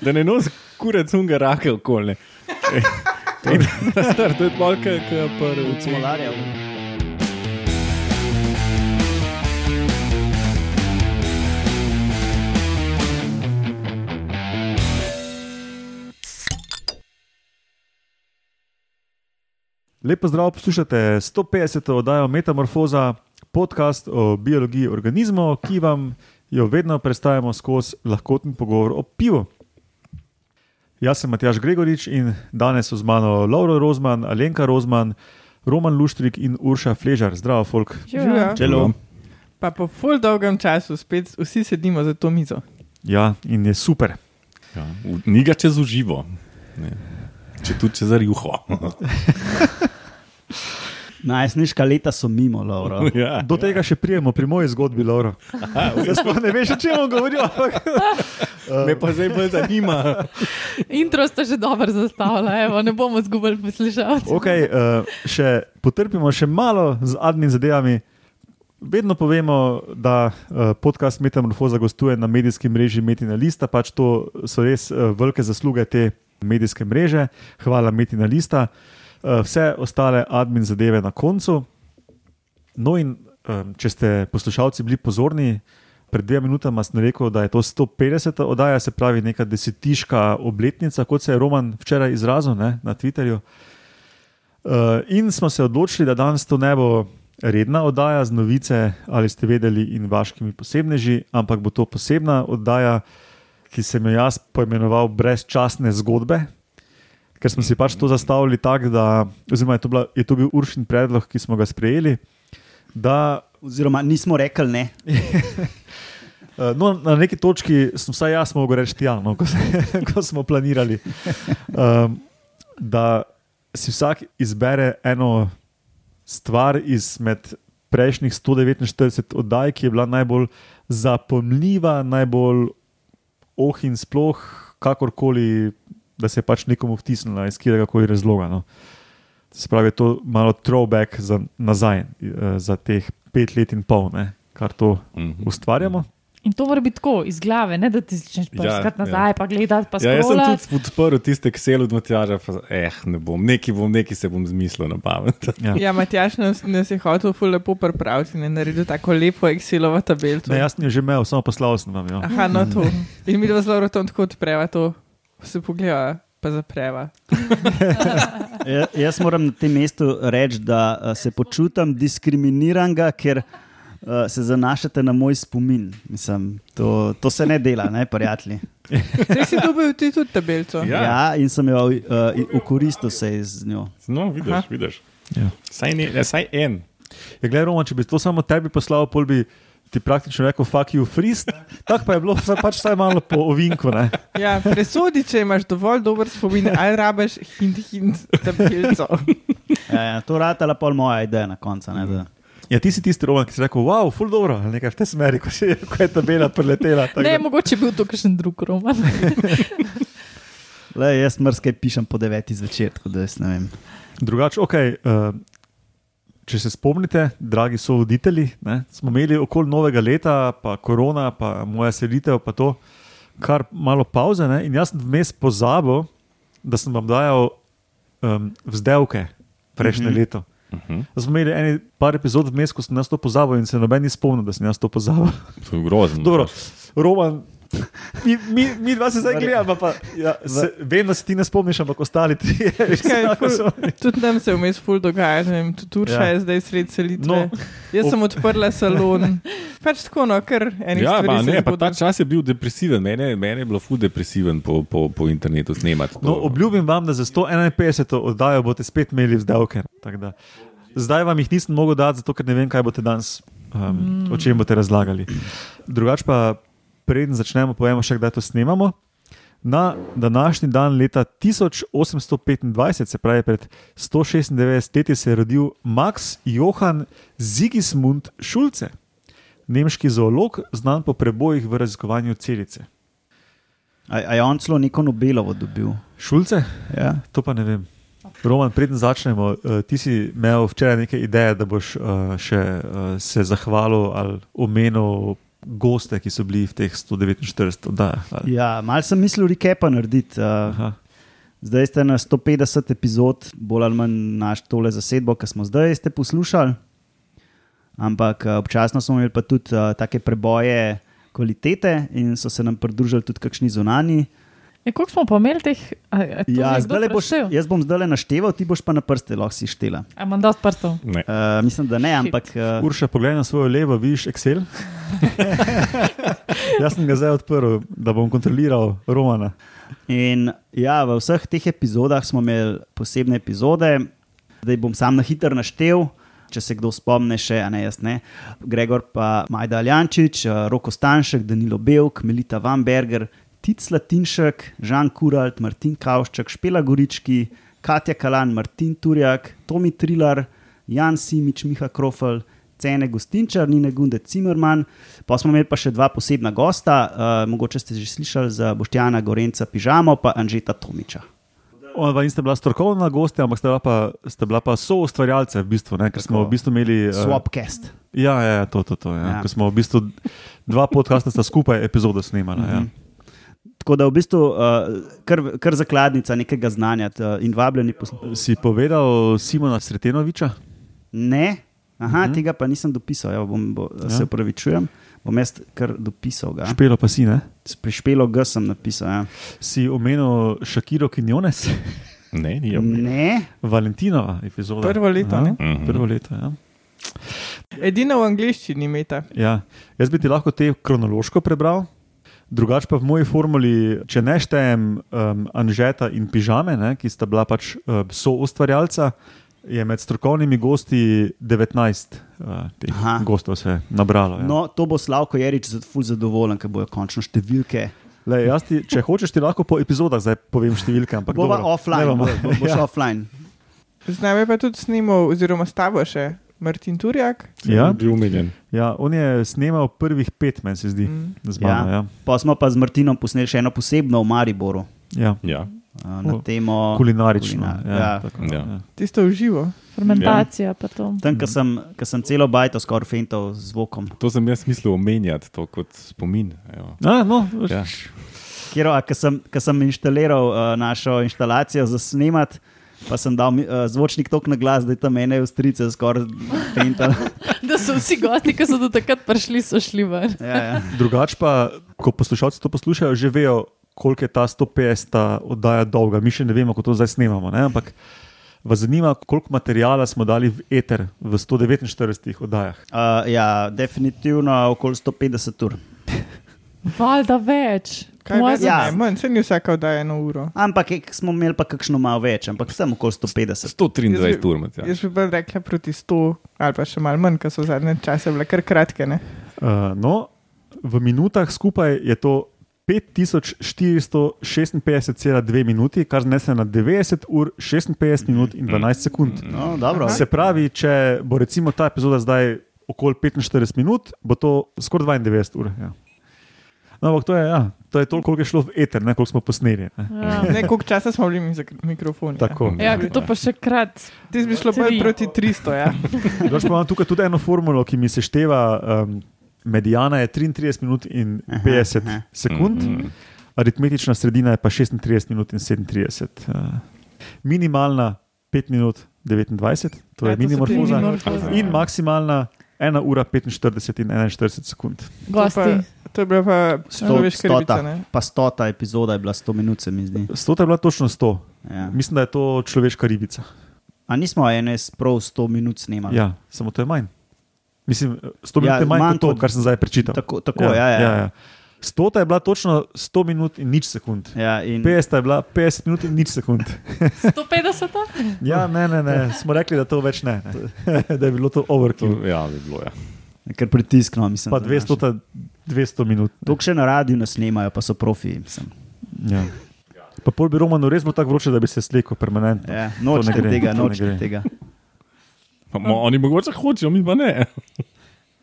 Da ne nosi kurec unga rake okolje. To je malo kot prvi. Smolarja. Lepo zdrav, poslušate 150. oddajo Metamorfoza, podcast o biologiji organizmov, ki vam jo vedno predstavljamo skozi lahkoten pogovor o pivu. Jaz sem Matjaš Gregorič in danes so z mano Lauro Rozman, Alenka Rozman, Roman Luštrik in Urša Fležar. Zdravo, folk. Živijo. Čelo. Pa po ful dolgem času spet vsi sedimo za to mizo. Ja, in je super. Ja, ni ga čez uživo, ne. če tudi čez rjuho. Najstniška leta so mimo, Laura. ja. Do tega še prijemo pri moji zgodbi, Lauro. Jaz sploh ne veš, o čem ampak- Me pa zdaj bolj zanima. Intro ste že dobro zastavili, evo, ne bomo zgubili poslušalcev. Okay, uh, še potrpimo še malo z admin zadevami. Vedno povemo, da uh, podcast Metamorfoza gostuje na medijskem mreži Metina Lista, pač to so res uh, velike zasluge te medijske mreže. Hvala Metina Lista. Uh, vse ostale admin zadeve na koncu. No, in um, če ste poslušalci bili pozorni, pred dvema minutama sem rekel, da je to 150. oddaja, se pravi neka desetiška obletnica, kot se je Roman včeraj izrazil ne, na Twitterju. Uh, in smo se odločili, da danes to ne bo redna oddaja z novice, ali ste vedeli, in vaškimi posebneži, ampak bo to posebna oddaja, ki sem jo jaz poimenoval brezčasne zgodbe. Ker smo si pač to zastavili tako, da oziroma je to, bila, je to bil uršin predlog, ki smo ga sprejeli. Da Oziroma, nismo rekli ne. Uh, No, na neki točki sem vsaj jaz mogel reči, ja, no, ko, se, ko smo planirali, um, da si vsak izbere eno stvar izmed prejšnjih 149 oddaj, ki je bila najbolj zapomljiva, najbolj oh in sploh, kakorkoli, da se je pač nekomu vtisnila iz katerega razloga. No. Se pravi, je to malo throwback za nazaj, eh, za teh pet let in pol, ne, kar to Mhm. ustvarjamo. In to mora biti tako iz glave, ne da ti začneš Ja, prskati ja. nazaj, pa gledati, pa Ja, jaz sem tudi podprl tiste Excel od Matjaža, pa eh, ne bom, neki bom, neki se bom zmislil na pamet. Ja. Ja, Matjaš nas, nas je hotel ful lepo pripraviti in je naredil tako lepo Excelovo tabelico. Ne, jaz sem jo že imel, samo poslal sem vam jo. Aha, no to. In mi dva zelo rotom tako odpreva to, se pogleda, pa zapreva. Ja, jaz moram na tem mestu reči, da uh, se počutim diskriminiranega, ker uh, se zanašate na moj spomin. Mislim, to, to se ne dela, ne, prijatelji. Zdaj si dobil ti tudi tabelico. Ja. Ja. in sem jo uh, ukoristil se z njo. No, vidiš, Aha. vidiš. Ja. Saj, ne, ne, saj en. Ja, gledaj, Roman, če bi to samo tebi poslal, pol bi ti praktično rekel, fuck you, frist. Tako pa je bilo vsaj, pač vsaj malo po ovinku. Ne? Ja, presodi, če imaš dovolj dober spomin, ali rabiš hint, hint tabelico. Ja, ja, to ratala pol moja ideja na koncu. Ne, da. Ja, ti si tisti Roman, ki si rekel, wow, full dobro, ali nekaj v tej smeri, ko, si, ko je tabela preletela. tako Ne, da- mogoče je bil to kakšen drug roman. Le, jaz mrskaj pišem po devetih zvečer, tako da jaz ne vem. Drugače, ok. Uh, če se spomnite, dragi so voditelji, ne, smo imeli okoli novega leta, pa korona, pa moja selitev, pa to, kar malo pauze. Ne, in jaz sem vmes pozabil, da sem vam dajal um, vzdelke prejšnje mm Mhm. -hmm. leto. Mhm. Da smo imeli eni par epizod vmes, ko sem jaz to pozabil in se noben ni spomnil, da sem jaz to pozabil. To je grozno. Dobro, Roman. Mi, mi, mi dva se zdaj gledamo, pa ja, se, vem, da se ti ne spomniš, ampak ostali tako so- ful, tudi nam se je vmes ful dogaja, ne vem, tudi Turša Ja. ja. je zdaj sred selitve. No. No. Jaz sem odprla salon. Pač tako, no, ker enih Ja, pa, se ne, pa zgodi. ta čas je bil depresiven, mene, mene je bilo ful depresiven po, po, po internetu snemati. to. No, obljubim vam, da za 151. oddajo boste spet imeli vzdelke. Tako da Zdaj vam jih nisem mogel dati, zato ker ne vem, kaj boste danes, um, mm. o čem boste razlagali. Drugače pa, preden začnemo, povemo še, kdaj to snemamo. Na današnji dan leta 1825, se pravi pred 196 leti, se je rodil Max Johann Sigismund Schulze, nemški zoolog, znan po prebojih v raziskovanju celice. A, a je on celo neko Nobelovo dobil? Šulce? Ja. To pa ne vem. Roman, preden začnemo, uh, ti si imel včeraj neke ideje, da boš uh, še uh, se zahvalil ali omenil goste, ki so bili v teh 149 oddajah. Ja, mal sem mislil recapa narediti. Uh, zdaj ste na 150 epizod, bolj ali manj naš tole zasedbo, ki smo zdaj ste poslušali. Ampak uh, občasno smo imeli pa tudi uh, take preboje kvalitete in so se nam pridružili tudi kakšni zunani. E, koliko smo pa imeli teh? A, a to Ja, zdaj zdajle boš, preštel? jaz bom zdaj našteval, ti boš pa na prste lahko si štela. Imam dosti prstov. Ne. Uh, mislim, da ne, ampak. Uh, Urša, poglej na svojo levo, vidiš Excel. Jaz sem ga zdaj odprl, da bom kontroliral Romana. In ja, v vseh teh epizodah smo imeli posebne epizode, da bom sam na hitro naštel. Če se kdo spomne, še a ne jaz ne. Gregor, pa Majda Aljančič, eh, Roko Stanšek, Danilo Belk, Melita Vamberger, Tic Latinšek, Žan Kuralt, Martin Kavšček, Špela Gorički, Katja Kalan, Martin Turjak, Tomi Trilar, Jan Simič, Miha Krofel, Cene Gostinčar, Nine Gunde Cimerman. Pa smo imeli pa še dva posebna gosta, uh, mogoče ste že slišali za Boštjana Gorenca Pižamo, pa Anžeta Tomiča. Ona niste bila strokovna gostja, ampak ste bila pa, ste bila pa soustvarjalce, v bistvu, ne, ker smo v bistvu imeli. eh, Swapcast. Ja, ja, ja, to, to, to. Ja. Ja. Ko smo v bistvu dva podcasta sta skupaj epizodo snemala. Mm -hmm. ja. Tako da v bistvu uh, kar, kar zakladnica nekega znanja uh, in vabljeni poslušalci. Si povedal Simona Sretenoviča? Ne, Aha, uh -huh. tega pa nisem dopisal, ja, bom, bo, ja. se upravičujem. Bom jaz kar dopisal. Ga. Špelo pa si, ne? Pri špelo G sem napisal. Ja. Si omenil Šakiro Kinjones, Ne, ni Ne, Valentinova epizoda. Prvo leto, ne? Mhm. Prvo leto, ja. Edina v angliščini imeta. ja. Jaz bi ti lahko te kronološko prebral. Drugače pa v moji formuli, če ne štejem um, Anžeta in Pižame, ne, ki sta bila pač uh, soustvarjalca, je med strokovnimi gosti 19 uh, teh Aha. gostov se nabralo. Ja. no, to bo Slavko Jerič ful zadovoljen, ker bojo končno številke. Le, jaz ti, če hočeš, ti lahko po epizodah zdaj povem številke. Ampak Bova dobro, offline, ne bo, bo, boš ja. offline. Z nami pa tudi snimal, oziroma s tabo še Martin Turjak. Ja, Bil umiljen. ja, on je snemal prvih pet, meni se zdi, Mm. z mano. Ja. Pa smo pa z Martinom posneli še eno posebno v Mariboru Ja. Ja. na temo Kulinarično. kulinar- Ja, ja. tako, Ja. ja. Tisto v živo. Fermentacija pa to. Tam, ko sem, ko sem celo bajto skoraj fental z zvokom. To sem jaz mislil omenjati, to kot spomin. evo. A, no, Ja. Kjer, ko sem, ko sem inštaliral uh, našo inštalacijo za snemat, pa sem dal uh, zvočnik tako na glas, da je tam ene ostrice skoraj fental. Da so vsi gosti, ki so do takrat prišli, so šli ven. ja, ja. Drugače pa, ko poslušalci to poslušajo, že vejo, koliko je ta 150 oddaja dolga. Mi še ne vemo, kako to zdaj snemamo. Ne? Ampak vas zanima, koliko materijala smo dali v eter v 149 oddajah. Uh, ja, definitivno okoli 150 ur. Valjda več. Kaj Moja več? Ja. Ja. Manj, se ni vsaka oddaja eno uro. Ampak ek, smo imeli pa kakšno malo več, ampak sem okoli 150. 123 ur. Matjaž. Jaz bi bolj rekla proti 100 ali pa še malo manj, ker so zadnje čase bile kar kratke. Ne? Uh, no, v minutah skupaj je to 5456,2 minuti, kar znese na 90 ur, 56 minut in 12 sekund. No, dobro. Se pravi, če bo recimo ta epizoda zdaj okoli 45 minut, bo to skoraj 92 ur. Ja. No, ampak to je, ja, to je toliko, koliko je šlo v eter, ne koliko smo posneli. Ne. Ja. Ne, koliko časa smo bili mi za mikrofon. Tako. Ja, to pa še krat. Ti bi šlo bolj Tri. proti 300. Ja. Drugač pa imam tukaj tudi eno formulo, ki mi se števa. Um, Medijana je 33 minut in Aha, 50 aha. sekund, Mhm. aritmetična sredina je pa 36 minut in 37. Uh, minimalna 5 minut 29, to Ja, je to so minimorfoza, minimorfoza. in maksimalna 1 ura 45 in 41 sekund. Gosti. To je bila pa človeška ribica. stota. ne? Pa stota epizoda je bila 100 minut, se mi zdi. 100 je bila točno 100. Ja. Mislim, da je to človeška ribica. A nismo NS prav 100 minut snemali? Ja, samo to je manj. Mislim, 100 minut Ja, je manj manj kot to, kar sem zdaj prečital. Tako, tako ja, ja, ja. ja, ja. 100 je bila točno 100 minut in nič sekund. ja in, 50 je bila 50 minut in nič sekund. 150? Ja, ne, ne, ne. smo rekli, da to več ne. ne. da je bilo to overkill. To- Ja, bi bilo. Ja. Ker pritisk, no, mislim. Pa za 200, naše. 200 minut. To še na radiju nas snemajo, pa so profi. Mislim. Ja. Pa pol bi Romano res bilo tako vroče, da bi se slekel permanentno. Ja, nočete ne gre, tega, to ne gre. tega. Pa mo- Oni mogoče hočejo, mi pa ne.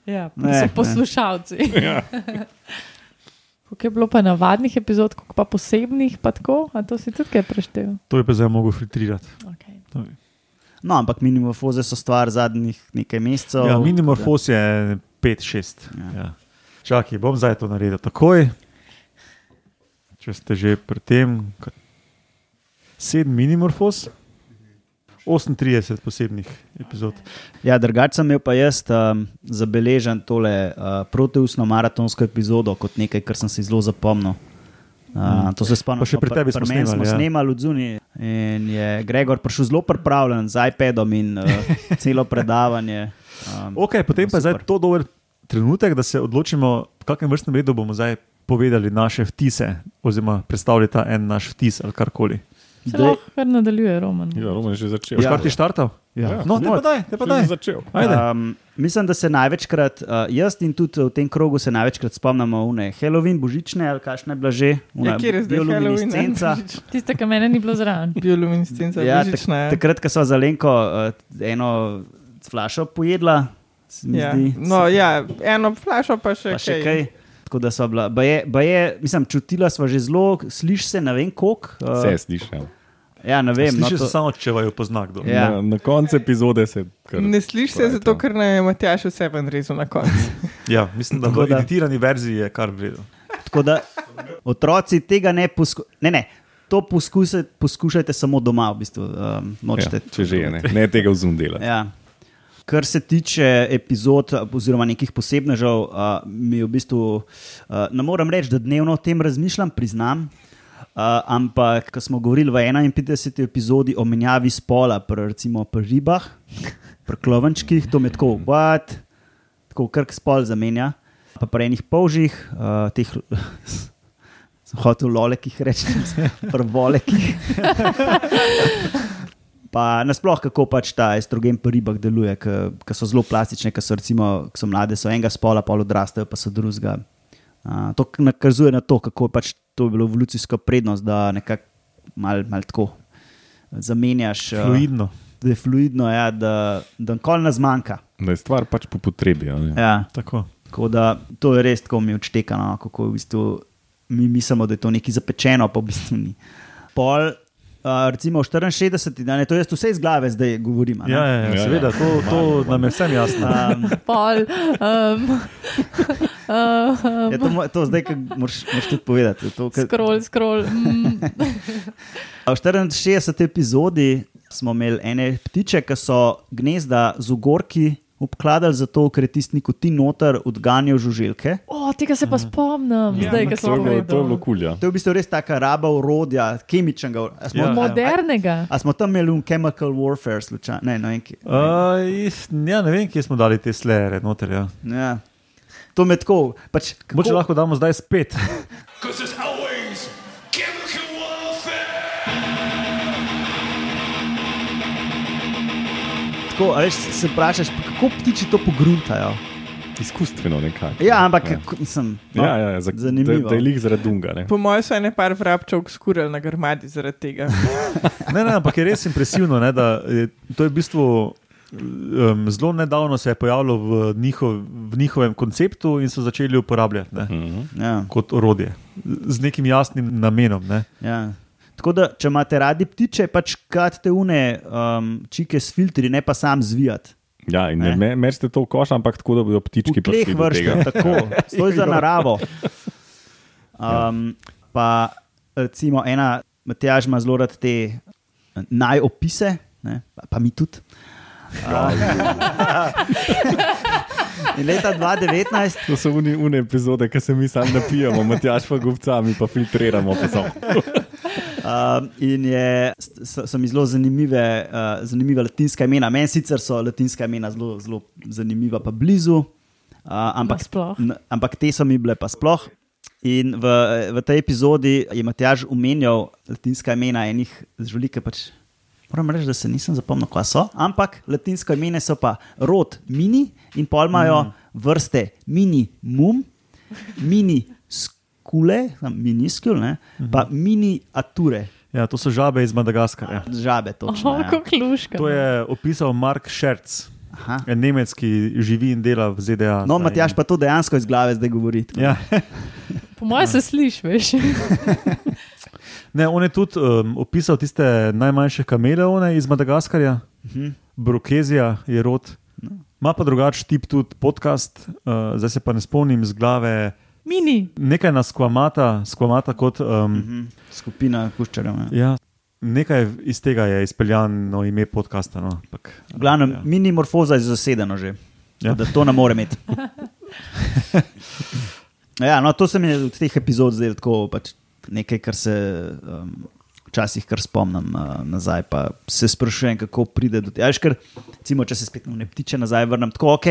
Ja, Ne, ne, so ne. poslušalci. Ja. Koliko je bilo pa navadnih epizod, koliko pa posebnih, pa tako, a to si tudi kaj preštel. To je pa zdaj mogel filtrirati. Okay. No, ampak minimorfoze so stvar zadnjih nekaj mesecev. Ja, minimorfoz je 5-6. Ja. Ja. Čakaj, bom zdaj to naredil takoj. Če ste že pri tem, sedem minimorfos, 38 posebnih epizod. Ja, drugače sem imel pa jaz um, zabeležen tole uh, proteusno maratonsko epizodo kot nekaj, kar sem si zelo zapomnil. Uh, to se spomnim. Pa še pri tebi smo snemali, Smo ja. snemali od zunaj in je Gregor prišel zelo pripravljen z iPadom in uh, celo predavanje. Um, Ok, potem pa je zdaj to dober trenutek, da se odločimo, v kakšnem vrstnem redu bomo zdaj povedali naše vtise, oziroma predstavili ta en naš vtis ali karkoli. Se Daj- lahko kar nadaljuje, Roman. Ja, Roman je že začel. Ja. kar ti štartal? Ja. No, te pa daj, te pa Že daj. je začel. Ajde. Um, mislim, da se največkrat, uh, jaz in tudi v tem krogu, se največkrat spomnimo une Halloween, božične ali kakšne bila že, Ja, kjer je zdaj Halloween? Tiste, ki mene ni bilo zraven. Bioluminescenca, Ja, ja, tak, božična. Ja, takrat, ko so za Lenko uh, eno flašo pojedla, se mi ja. zdi. No, ja, eno flašo pa še, pa še kaj. Tako da so bila, ba je, ba je, mislim, čutila smo že zelo, slišiš se, ne vem koliko. Vse Uh, slišal. ja, ne vem. Slišiš no, se samo, če vaju pozna kdo. Ja. Na, na koncu epizode se kar. Ne slišiš se, zato to. ker naj je Matjaš vse ven rezal na koncu. Ja, mislim, da v da- editirani verziji je kar vredno. Tako da otroci tega ne poskušajo. Ne, ne. To poskusaj, poskušajte samo doma, v bistvu. Um, Ja, če že je, ne, ne tega vzum delati. Ja. Kar se tiče epizod, oziroma nekih posebnežev, uh, mi v bistvu uh, ne morem reči, da dnevno o tem razmišljam, priznam. Uh, ampak, ko smo govorili v 51. epizodi o menjavi spola, pri, recimo pri ribah, pri klovenčkih, to me tako ubad, tako krk spol zamenja. Pa pri enih polžih, uh, teh sem hotel lolekih reči, pri volekih. Pa nasploh, kako pač ta estrogen pri ribah deluje, ki so zelo plastične, ki so, recimo, ki so mlade, so enega spola, pol odrastejo, pa so drugega. Uh, to nakazuje na to, kako je pač to bilo evolucijska prednost, da nekako malo mal tako zamenjaš. Fluidno. Da je fluidno, ja, da, da nikoli ne zmanjka. Da je stvar pač po potrebi. a ne. Ja, Tako. tako da to je res tako mi odštekano, kako v bistvu mi mislimo, da je to nekaj zapečeno, pa v bistvu ni. Pol, uh, recimo v 64, da ne to jaz vse iz glave zdaj govorim. a ne. Ja, ja, ja, Ja, seveda, ja. to, to nam je vsem jasno. Um, Pol. Um, um, Ja, to, to zdaj, ki moraš, moraš tudi povedati. To, ke, Scroll, scroll. Mm. v 64. epizodi smo imeli ene ptiče, ki so gnezda z ugorki obkladali, zato ker je tisti nikotin noter odganjal žuželke. O, tega se pa spomnim, Ja, zdaj, ko To smo je bilo, to je bilo gledali. kul. Ja. To je v bistvu res taka raba urodja, kemičnega. a Smo, Ja. Modernega. A, a smo tam imeli un chemical warfare, slučajno? Ne, no, enki. Uh, ja, ne vem, kje smo dali te slere noter. Ja. Ja. To me tako. Pač, kako- Moče lahko damo zdaj spet. Tako, veš, se vprašaš, kako ptiči to pogruntajo. Izkustveno nekako. Ja, ampak Ja. kako- mislim, no, Ja, ja, ja, za, zanimivo. Da, da je lik zaradi dunga. Ne. Po mojem so ene par vrabčev skurili na grmadi zaradi tega. Ne, ne, ampak je res impresivno, ne, da je, to je v bistvu um, zelo nedavno se je pojavilo v, njihov, v njihovem konceptu in so začeli uporabljati ne, Mhm. ja, kot orodje z nekim jasnim namenom. Ne. ja. Tako da, če imate radi ptiče, pač kratite une um, čike s filtri, ne pa sam zvijati. Ja, in Ne. ne me, merite to v koš, ampak tako, da bodo ptički prišli do vrste, tega. tako, stoj za naravo. Um, pa recimo ena, Matjaž ima zelo rad te najopise, ne, pa, pa mi tudi. In leta 2019 To so une, une epizode, ki se mi sami napijamo, Matjaš pa gubca, mi pa filtriramo. Pa samo. Um, in je, so, so mi zelo zanimive, uh, zanimive latinska imena. Meni sicer so latinska imena zelo, zelo zanimiva, pa blizu, uh, ampak, n- ampak te so mi bile pa sploh. In v, v tej epizodi je Matjaž omenjal latinska imena enih žulik, pač. Moram reči, da se nisem zapomnil, kaj so, ampak latinsko ime so pa rod mini in pol imajo mm. vrste mini mum, mini skule, miniskul, ne, mm -hmm. pa mini ature, Ja, to so žabe iz Madagaskarja. žabe točno. Oh, ja. kluška. To je opisal Mark Scherz, Aha. en Nemec, ki živi in dela v ZDA. No. Matjaš pa to dejansko iz glave zdaj govori. Ja. Po mojem se slišiš, veš. Ne, on je tudi um, opisal tiste najmanjše kameleone iz Madagaskarja, Mhm. Brokezija je rod. Ima pa drugačen tip tudi podcast, uh, zdaj se pa ne spomnim z glave. Mini. Nekaj nas skvamata, skvamata kot. Um, Mhm. Skupina kuščarjev. Ja. ja, nekaj iz tega je izpeljano ime podcasta. No. Pak, V glavnem, ja. ja. mini morfoza je zasedeno že. Ja. Da to ne more imeti. ja, no, to se mi je od teh epizod zdelo tako pač nekaj, kar se um, včasih kar spomnim uh, nazaj. Pa se sprašujem, kako pride do tega. Ja, ker, recimo, če se spet na ptiče nazaj vrnem, tako ok,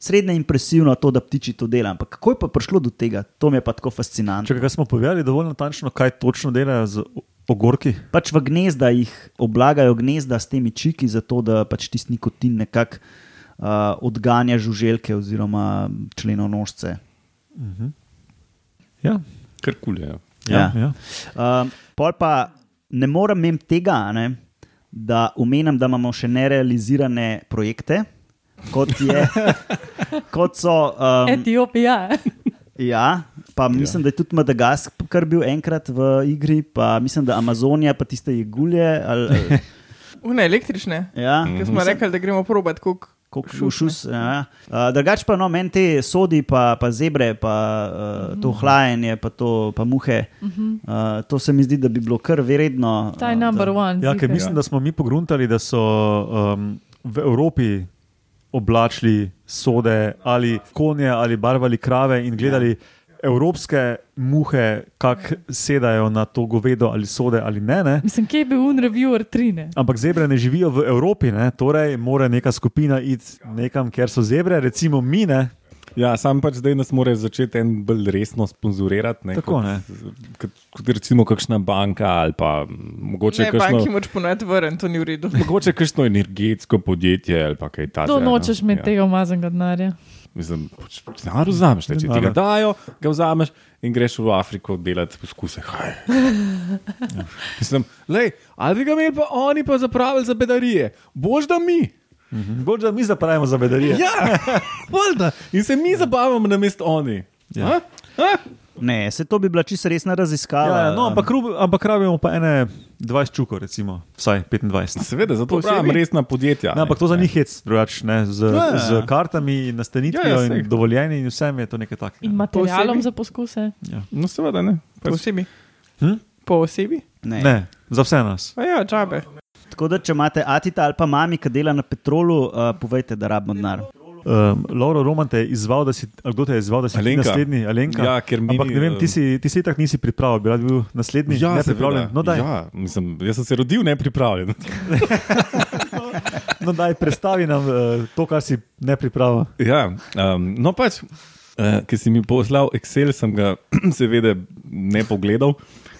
srednje impresivno to, da ptiči to delajo. Ampak kako je pa prišlo do tega? To mi je pa tako fascinantno. Če ga smo povedali dovolj natančno, kaj točno delajo z ogorki. pač v gnezda jih oblagajo gnezda s temi čiki, zato da pač tisti nikotin nekako uh, odganja žuželke oziroma členonožce. Ja, Kar kul je. Ja. ja. Uh, pol pa ne morem mem tega, a ne, da omenim, da imamo še nerealizirane projekte. Kot, je, kot so. Um, Etiopija. ja, pa mislim, ja. da je tudi Madagaskar bil enkrat v igri, pa mislim, da Amazonija, pa tiste jegulje. Ali, Une električne, ja, ki smo rekli, da gremo probat, koliko Kot šus. Ja. Uh, Drugač pa no, meni te sodi, pa, pa zebre, pa uh, to hlajenje, pa, to, pa muhe. Uh, to se mi zdi, da bi bilo kar vredno. Ta je number one. Ja, ker mislim, da smo mi pogruntali, da so um, v Evropi oblačili sode ali konje ali barvali krave in gledali ja. Evropske muhe, kako sedajo na to govedo ali sode ali ne. ne? Mislim, kje je bil un reviewer trine? Ampak zebre ne živijo v Evropi, ne? torej mora neka skupina iti nekam, kjer so zebre, recimo mi. Ne? Ja, sam pač zdaj nas mora začeti en bolj resno sponzorirati. Ne, Tako, kot, ne. Kot, kot recimo kakšna banka ali pa mogoče Ne, banki kakšno, moč ponoviti vrn, to ni v redu. mogoče kakšno energetsko podjetje ali pa kaj takega. To no. nočeš imeti Ja. tega umazanega denarja. Mislim, pač denar vzameš, ne, če ti ga dajo, ga vzameš in greš v Afriko delati poskuse. Haj. Ja. Mislim, lej, ali bi ga imeli pa oni pa zapravili za bedarije, bož da mi. Bolj, da mi zapravimo za bedarije. Ja, valjda. In se mi zabavamo na mesto oni. Ja. A? A? Ne, se to bi bila čisto resna raziskava. Ja, ja, no, ampak, rub, ampak rabimo pa ene 20 čukov, recimo, vsaj 25. Seveda, zato pravim resna podjetja. Ne, ampak to za njih je drugače, ne, z, Ja, ja. z kartami, nastanitvijo Ja, ja, ja, in dovoljenji in vsem je to nekaj takega. In materialom Posebej? za poskuse. No, seveda ne. Po osebi. Hm? Po osebi? Ne. Ne, za vse nas. A ja, džabe. Tako da, če imate atita ali pa mami, ki dela na petrolu, uh, povejte, da rabimo denar. Um, Lauro Roman te je izval, da si, kdo te je izval, da si Alenka. naslednji, Alenka. Ja, ker meni, Ampak ne vem, ti si, ti si tak nisi pripravljen, bi rad bil naslednji, Ja, ne seveda. pripravljen. No, daj, ja, mislim, jaz sem se rodil nepripravljen. no, daj predstavi nam uh, to, kar si ne pripravil. Ja, um, no pač, uh, ki si mi poslal Excel, sem ga seveda ne pogledal.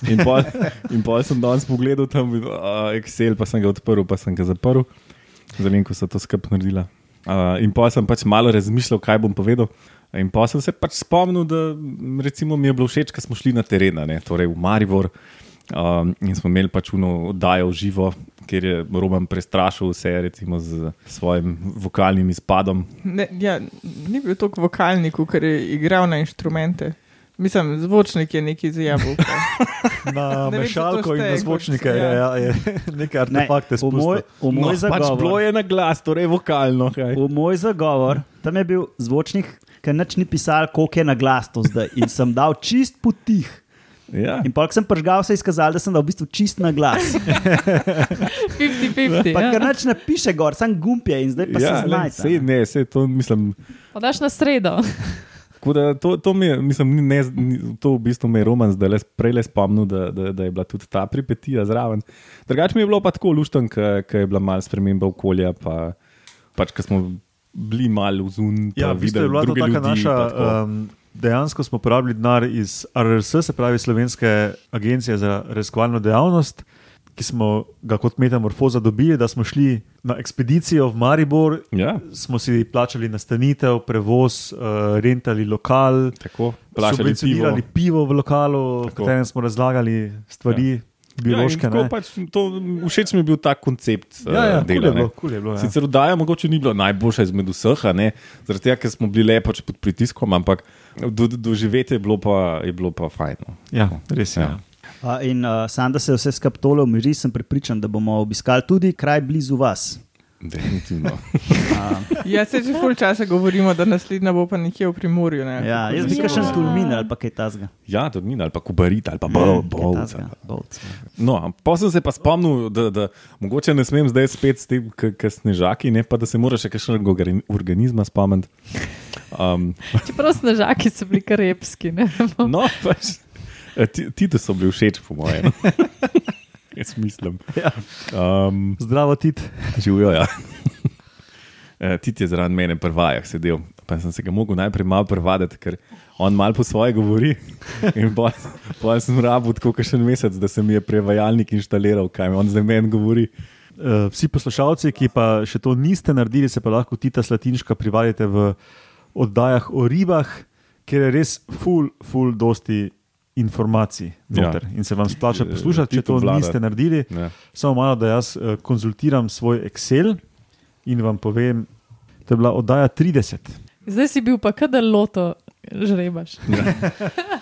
In pol, in pol sem danes pogledal tam uh, Excel, pa sem ga odprl, pa sem ga zaprl. Zalim, ko so to skupaj naredila. Uh, in pa sem pač malo razmišljal, kaj bom povedal. In pa sem se pač spomnil, da recimo, mi je bilo všeč, ko smo šli na teren, ne, torej v Maribor. Um, in smo imeli pač uno oddajo v živo, kjer je Roman prestrašil vse recimo, z svojim vokalnim izpadom. Ne, ja, ni bil toliko vokalnik, ker je igral na inštrumente. Mislim, zvočnik je neki zjabal. Na Ne mešalko in na zvočnike ja. je, ja, je neke artefakte v moj, spustil. v moj no, pač bilo zagovor. je na glas, torej vokalno. kaj. V moj zagovor, tam je bil zvočnik, ki nič ni pisal, koliko je na glas to zdaj. In sem dal čist potih. Ja. In pa, ko sem pržgal, se je izkazalo, da sem dal v bistvu čist na glas. 50-50. Pa Ja. kar nič ne piše gor, sam gumb je in zdaj pa Ja, se lej, znajde. sej, ne, sej, to mislim. Pa daš na sredo. Tako Da, to, to, mi mislim, ne, to v bistvu me je Roman zdaj le prej le spomnil, da, da, da je bila tudi ta pripetija zraven. Drugače mi je bilo pa tako lušten, ker je bila malo sprememba okolja, pa, pač ko smo bili malo vzun. Ja, v bistvu je bila to taka ljudi, naša. Um, dejansko smo porabili denar iz RRS, se pravi Slovenske agencije za raziskovalno dejavnost, ki smo ga kot metamorfoza dobili, da smo šli na ekspedicijo v Maribor. Ja, Smo si plačali nastanitev, prevoz, uh, rentali lokal, tako. Plačali pivo. subvencionirali pivo v lokalu, v Tako. katerem smo razlagali stvari ja. biološke. Ja, pač, to, všeč mi je bil ta koncept ja, ja, kul dela. je bilo, kul je bilo. Ja. Sicer oddaja mogoče ni bila najboljša izmed vseh, zaradi tega, ker smo bili le pač pod pritiskom, ampak do, doživeti je bilo pa, je bilo pa fajn. No. Ja, res je. Ja. Ja. Uh, in uh, sam, da se vse skupaj tole umiri, sem pripričan, da bomo obiskali tudi kraj blizu vas. Definitivno. Ja, se že ful časa govorimo, da naslednja bo pa nekje v Primorju. Ne? Ja, jaz bi Ja. kakšen tulmin ali pa kaj tasga. Ja, to ni ali pa kubarit ali pa bol, bol. No, pa sem se pa spomnil, da, da mogoče ne smem zdaj spet s tem, kot snežaki, ne pa da se moraš še kakšnega organ- organizma spomniti. Um, Čeprav snežaki so bili kar repski. Ne? no, pač, ti, ti to so bili všeč, po mojem. Jaz mislim. Ja. Um, Zdravo, tit. Živijo, ja. Eh, Titi je zraven mene pri vajah sedel, pa sem se ga mogel najprej malo prevaditi, ker on malo po svoje govori. In pa sem rabil tako še en mesec, da se mi je prevajalnik inštaliral, kaj on zdaj meni govori. Uh, vsi poslušalci, ki pa še to niste naredili, se pa lahko Tita Slatinška privadite v oddajah o ribah, kjer je res full, full dosti informacij. Ja. Noter. In se vam splača poslušati, če to vlada. niste naredili. Ja. Samo malo, da jaz uh, konzultiram svoj Excel in vam povem, to je bila oddaja 30. Zdaj si bil pa kadar loto žrebaš.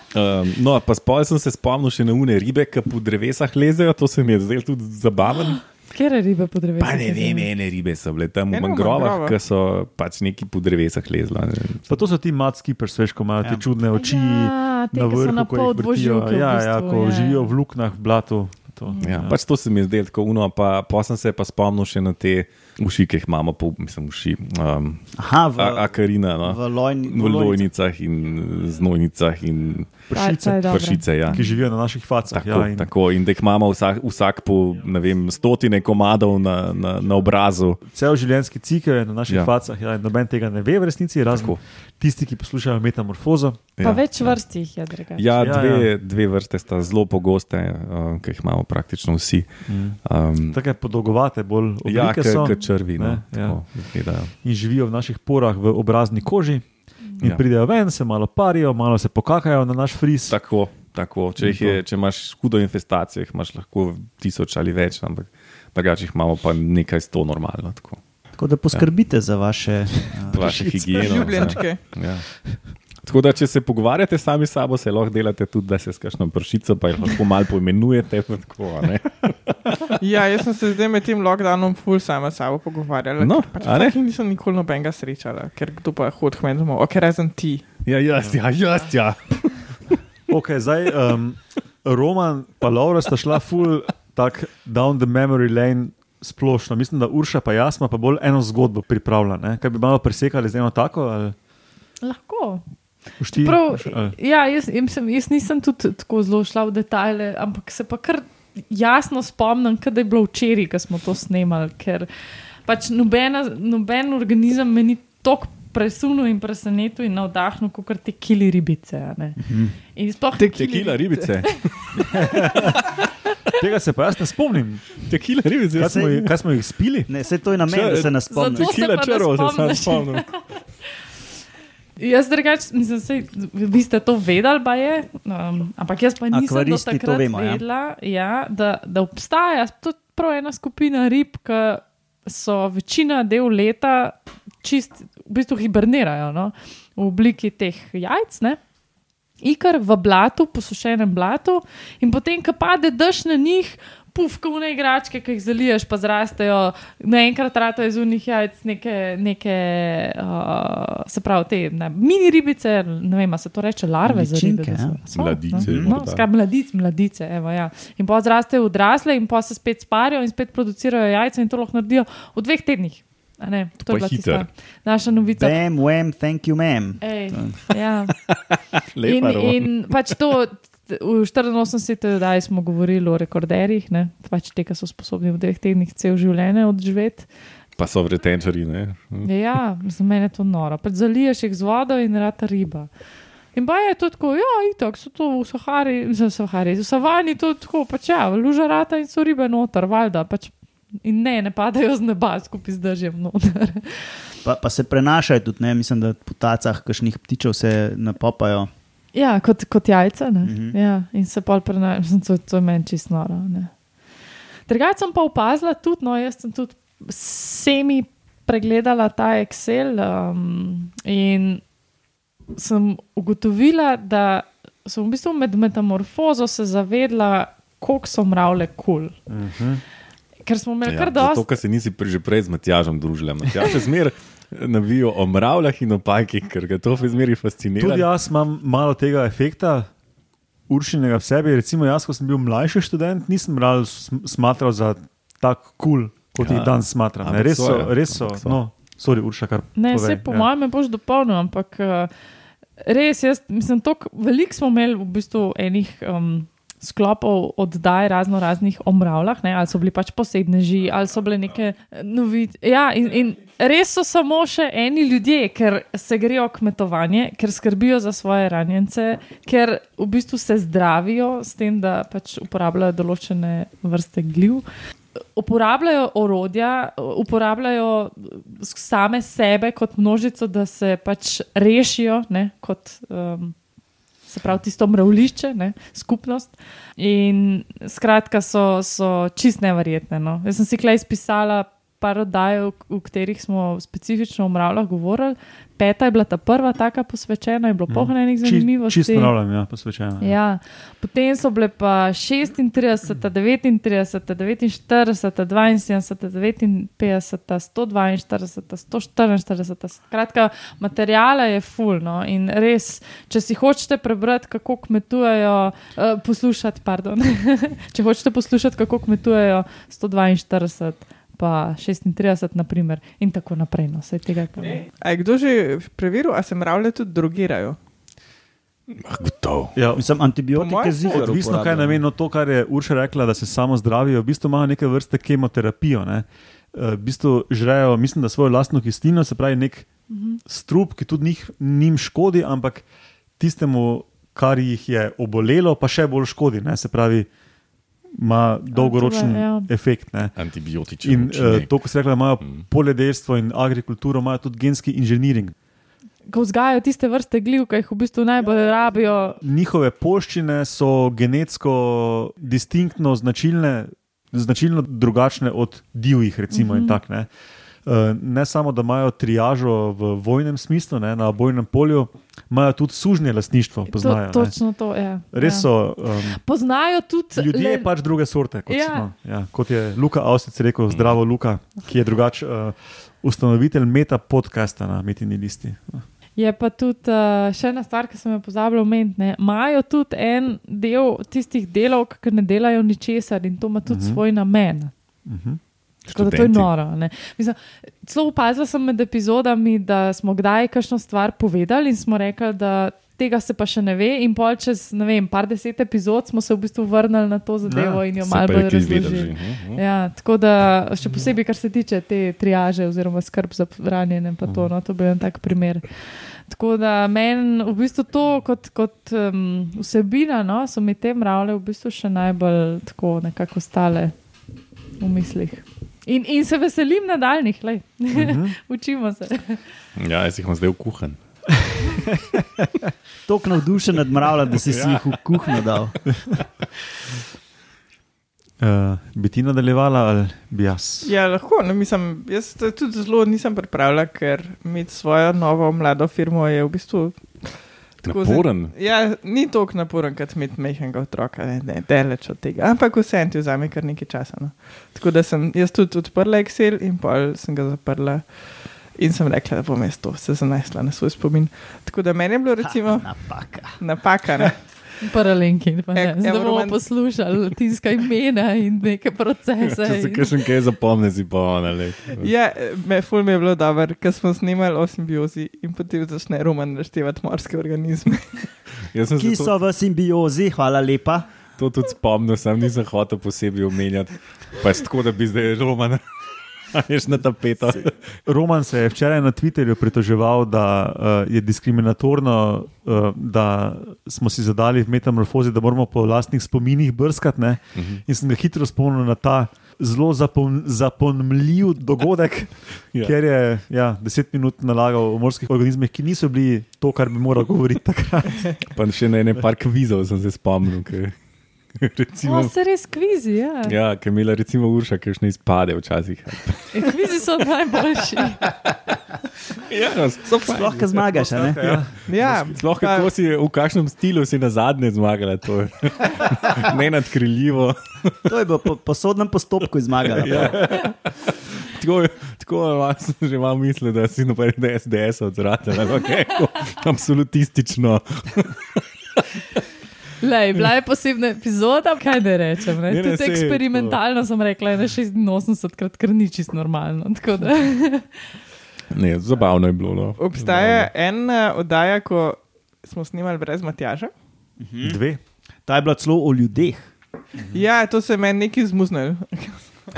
Um, no, pa spoj sem se spomnil še na une ribe, ki po drevesah lezejo, to se mi je zdaj tudi zabaven. Kje ribe po drevesu? Pa ne vem, ene ribe so bile tam v mangrovah, ki so pač neki po drevesah lezla. ne. Pa to so ti mat skipers, veš, ko imajo ja. te čudne oči. Ja, te, Na ki so vrhu, na ko pol jih vrtijo, ja, v bistvu, ja, ko ja, živijo ja. v luknjah, v blatu. To, Ja, pač to se mi je zdelo tako uno, pa, pa sem se pa spomnil še na te uši, ki jih imamo, po, mislim, uši. Um, Aha, v, a, akarina, no. v, lojni, v lojnicah in znojnicah in Pršice, pršice. Ja. ki živijo na naših facah. Tako, Ja, ja, in tako, in da jih imamo vsak, vsak po vem, stotine komadov na, na, na obrazu. Cel življenjski cikel je na naših Ja. ja. facah, ja, noben tega ne ve v resnici, razen tisti, ki poslušajo metamorfozo. Pa ja. več vrst jih je, drugače. Ja, Ja, dve, ja. ja. dve vrste sta zelo pogoste, uh, ki jih imamo praktično vsi. Um, Tako je podolgovate, bolj ja, oblike so kot črvi. No, Ne, ja. tako izgledajo. in živijo v naših porah v obrazni koži. In Ja. ja. pridejo ven, se malo parijo, malo se pokakajo na naš fris. Tako, tako. Če, jih je, če imaš hudo infestacijo, jih imaš lahko tisoč ali več, ampak drugače jih imamo pa nekaj sto normalno. Tako. Tako da poskrbite za vaše. Uh, Vaše higieno. Ljubljenčke. Ja. Tako da, če se pogovarjate sami s sabo, se lahko delate tudi, da se s kakšno pršico, pa jih lahko malo poimenujete. pa Tako, a ne? Ja, jaz sem se zdaj med tem lockdownom ful sama s sabo pogovarjala. No, pač a ne? nisem nikoli nobenega srečala, ker kdo pa hod k meni domov, ok, razen ti. ja, jaz, ja, jaz, ja. Okay, zdaj, um, Roman in Laura sta šla full tak down the memory lane. Splošno. Mislim, da Urša pa jaz pa bolj eno zgodbo pripravljeno. Kaj bi malo presekali z eno tako? Ali, Lahko. Ušti, Prav, ja, jaz, jaz, mislim, jaz nisem tudi tako zelo šla v detajle, ampak se pa kar jasno spomnim, kaj je bilo včeraj, ko smo to snemali. Ker pač nobena, noben organizem me ni tako presunil in presenetil in navdahnil, kot te kili ribice. a ne. In sploh Tekila ribice. Tega se pa jaz ne spomnim. Tekila ribice. Kaj smo, jih- kaj smo jih spili? ne, sej to je namen, da se nas spomnimo. Zato- se Tekila pa ne črvo, se sam spomniš. spomnim. Jaz drugače, mislim, sej, vi ste to vedeli, pa je, um, ampak jaz pa nisem do Akvaristi to takrat vemo, ja. vedela, ja, da, da obstaja tudi prav ena skupina rib, ki so večina del leta čist, v bistvu hibernirajo no, v obliki teh jajc. Ne? Ikar v blatu, posušenem blatu, in potem, ko pade dež na njih, pufkovne igračke, ki jih zaliješ, pa zrastejo, naenkrat rata iz unih jajc, neke, neke uh, se pravi, te ne, mini ribice, ne vem, se to reče larve za ribe. Ličinke, da so- ja. so, Mladice, No, no morda. skratka, mladic, mladice, evo, ja. In pa zrastejo odrasle, in pa se spet sparijo in spet producirajo jajca, in to lahko naredijo v dveh tednih. A Ne, to pa je bila hiter. tista naša novica. Bam, wham, thank you, ma'am. Ja. In, in pač to, v 84. oddaji smo govorili o rekorderjih, ne? pač te, ki so sposobni v dveh tednih cel življenje odživeti. Pa so vretenčari, ne? Ja, za mene je to noro. Pač zaliješ jih z vodo in rata riba. In pa je to tako, ja, itak so to v Sahari, za Sahari, v Savani to tako, pač ja, luža rata in so ribe noter, valjda. Pač, in ne, ne padajo z neba skupaj z držjem noter. Pa, pa se prenašajo tudi, ne? mislim, da po tacah kakšnih ptičev se napopajo. Ja, kot, kot jajca. Mm Mhm. -hmm. ja, in se pol prenašam, to, to je meni čisto noro. ne. Drugače sem pa opazila tudi, no, jaz sem tudi semi pregledala ta Excel um, in sem ugotovila, da sem v bistvu med metamorfozo se zavedla, koliko so mravlje kul. Cool. Mhm. ker smo imeli Ja, kar dosti. ker se nisi že prej z Matjažem družila. Matjaž je zmer navijo o mravljah in o pajkih, ker ga to zmeri fascinira. Tudi jaz imam malo tega efekta. Uršinega v sebi, recimo jaz, ko sem bil mlajši študent, nisem bral, sm- smatral za tako kul, cool, kot Ja, jih danes smatram. ne. Res so, so, ja, res so. so. No, sorry, Urša, kar Ne, povej, vse po ja. mojem boš dopolnil, ampak uh, res, jaz mislim, tok, veliko smo imeli v bistvu enih. Um, Sklopov oddaj razno raznih o mravljah, ne, ali so bili pač posebneži, ali so bile neke novice. Ja, in, in res so samo še eni ljudje, ker se grejo kmetovanje, ker skrbijo za svoje ranjence, ker v bistvu se zdravijo s tem, da pač uporabljajo določene vrste gliv. Uporabljajo orodja, uporabljajo same sebe kot množico, da se pač rešijo, ne, kot um, se pravi tisto mravlišče, ne, skupnost. In skratka, so, so čist neverjetne. No. Jaz sem si klej izpisala par oddaj, v, katerih smo specifično o mravljah govorili. Peta je bila ta prva, taka posvečena, je bilo polno enih zanimivosti. Čisto ponavljam, ja, posvečeno. Ja. Potem so bile pa 36, 39, 49, 72, 59, 142, 144. Skratka, materijala je fulno in res, če si hočete prebrati, kako kmetujejo, uh, poslušati, pardon, če hočete poslušati, kako kmetujejo 142. Pa 36, naprimer, in tako naprej. No, vse tega je je kdo že preveril, ali se mravlje tudi drogirajo? Ah, Gotovo. Ja, Mislim, antibiotike zigar. Odvisno, kaj uporabljajo. nameni to, kar je Urša rekla, da se samo zdravijo. V bistvu imajo neke vrste kemoterapijo. Ne? Eh, V bistvu žrejo, mislim, da svojo lastno kislino, se pravi, nek strup, ki tudi njih, njim škodi, ampak tistemu, kar jih je obolelo, pa še bolj škodi. Ne? Se pravi, ima dolgoročen ja. efekt. Ne? Antibiotični. In uh, to, ko se reče, imajo Mm. poljedelstvo in agrikulturo, imajo tudi genski inženiring. Ko vzgajajo tiste vrste gliv, ki jih v bistvu najbolj rabijo. Njihove poščine so genetsko distinktno značilne, značilno drugačne od divjih, recimo. Mm -hmm. tak, ne. Eh, ne samo, da imajo triažo v vojnem smislu, ne, na bojnem polju, imajo tudi sužnje lastništvo. Poznajo, to, ne. točno to. Ja. Res ja. so. Um, Poznajo tudi Ljudje le- pač druge sorte, kot, Ja. smo, ja, kot je Luka Avstric rekel, zdravo Luka, ki je drugač uh, ustanovitelj meta podcasta na Metini listi. Je pa tudi uh, še ena stvar, ki sem jo pozabila omeniti. ne. Imajo tudi en del tistih delov, ki ne delajo ničesar in to ima tudi uh -huh. svoj namen. Uh -huh. Tako da to je noro. ne. Mislim, celo opazila sem med epizodami, da smo kdaj kakšno stvar povedali in smo rekli, da tega se pa še ne ve. In pol čez, ne vem, par deset epizod smo se v bistvu vrnili na to zadevo Ja, in jo malo bolj razložili. že, ne? Ja, tako da, še posebej, kar se tiče te triaže oziroma skrb za ranjene, pa to, no, to bi bil en tak primer. Tako da meni v bistvu to kot, kot um, vsebina, no, so mi te mravlje v bistvu še najbolj tako nekako stale v mislih. In, in se veselim nadaljnih, uh -huh. učimo se. Ja, jaz jih imam zdaj v kuhan. Tako navdušen nad mravljami, da si si jih v kuhinjo dal. Uh, bi ti nadaljevala ali bi jaz? Ja, lahko. No, mislim, jaz tudi zelo nisem pripravljala, ker imeti svojo novo mlado firmo je v bistvu. Tako za- Naporen. Ja, ni tako naporen, kot imeti mehkega otroka, ne, daleč od tega. Ampak vse ti vzame kar nekaj časa. No. Tako da sem jaz tudi odprla Excel in pol sem ga zaprla. In sem rekla, da bom jaz to se zanesla na svoj spomin. Tako da meni je bilo recimo Napaka. napaka. Ne? Paralinki, pa ne. Ek- Zdaj bomo Euroman- poslušali latinska imena in neke procese. Če se in- kaj še kaj zapomne, si pa ona. lej. Ja, me, ful mi je bilo dobro, ker smo snimali o simbiozi in potem začne Roman naštevati morske organizme. Sem Ki so v simbiozi, hvala lepa. to tudi spomnil, sem nisem hotel posebej omenjati. Pa je tako, da bi zdaj Roman. Ješ na tapeto. Roman se je včeraj na Twitterju pritoževal, da uh, je diskriminatorno, uh, da smo si zadali v metamorfozi, da moramo po lastnih spominih brskati. Uh -huh. In sem ga hitro spomnil na ta zelo zapom, zapomnljiv dogodek, Ja. ker je ja, deset minut nalagal o morskih organizmih, ki niso bili to, kar bi moral govoriti takrat. Pa še na ene par kvizov sem se spomnil. Ke, recimo, O, se res kvizi, ja. ja, ki je imela recimo Urša, ki še ne izpade včasih. E, Kvizi so najboljši. Ja, so fajn. Sploh, ko zmagaš, a ne? Ja. Ja, Sploh kako si, v kakšnem stilu si na zadnje zmagala, to je nenadkriljivo. To je bilo po, po sodnem postopku zmagalo. Ja. Tako, tako vas že malo misli, da si naprej SDS odzrate, ampak absolutistično. Lej, bila je posebna epizoda, kaj da rečem. Ne? Ne, ne, Tudi eksperimentalno sem rekla, da je 86 krat, kar ni čisto normalno. tako da- Ne, zabavno je bilo. No. Obstaja ena oddaja, ko smo snimali brez Matjaža. Dve. Ta je bila celo o ljudeh. Ja, to se je meni nekaj zmuznil.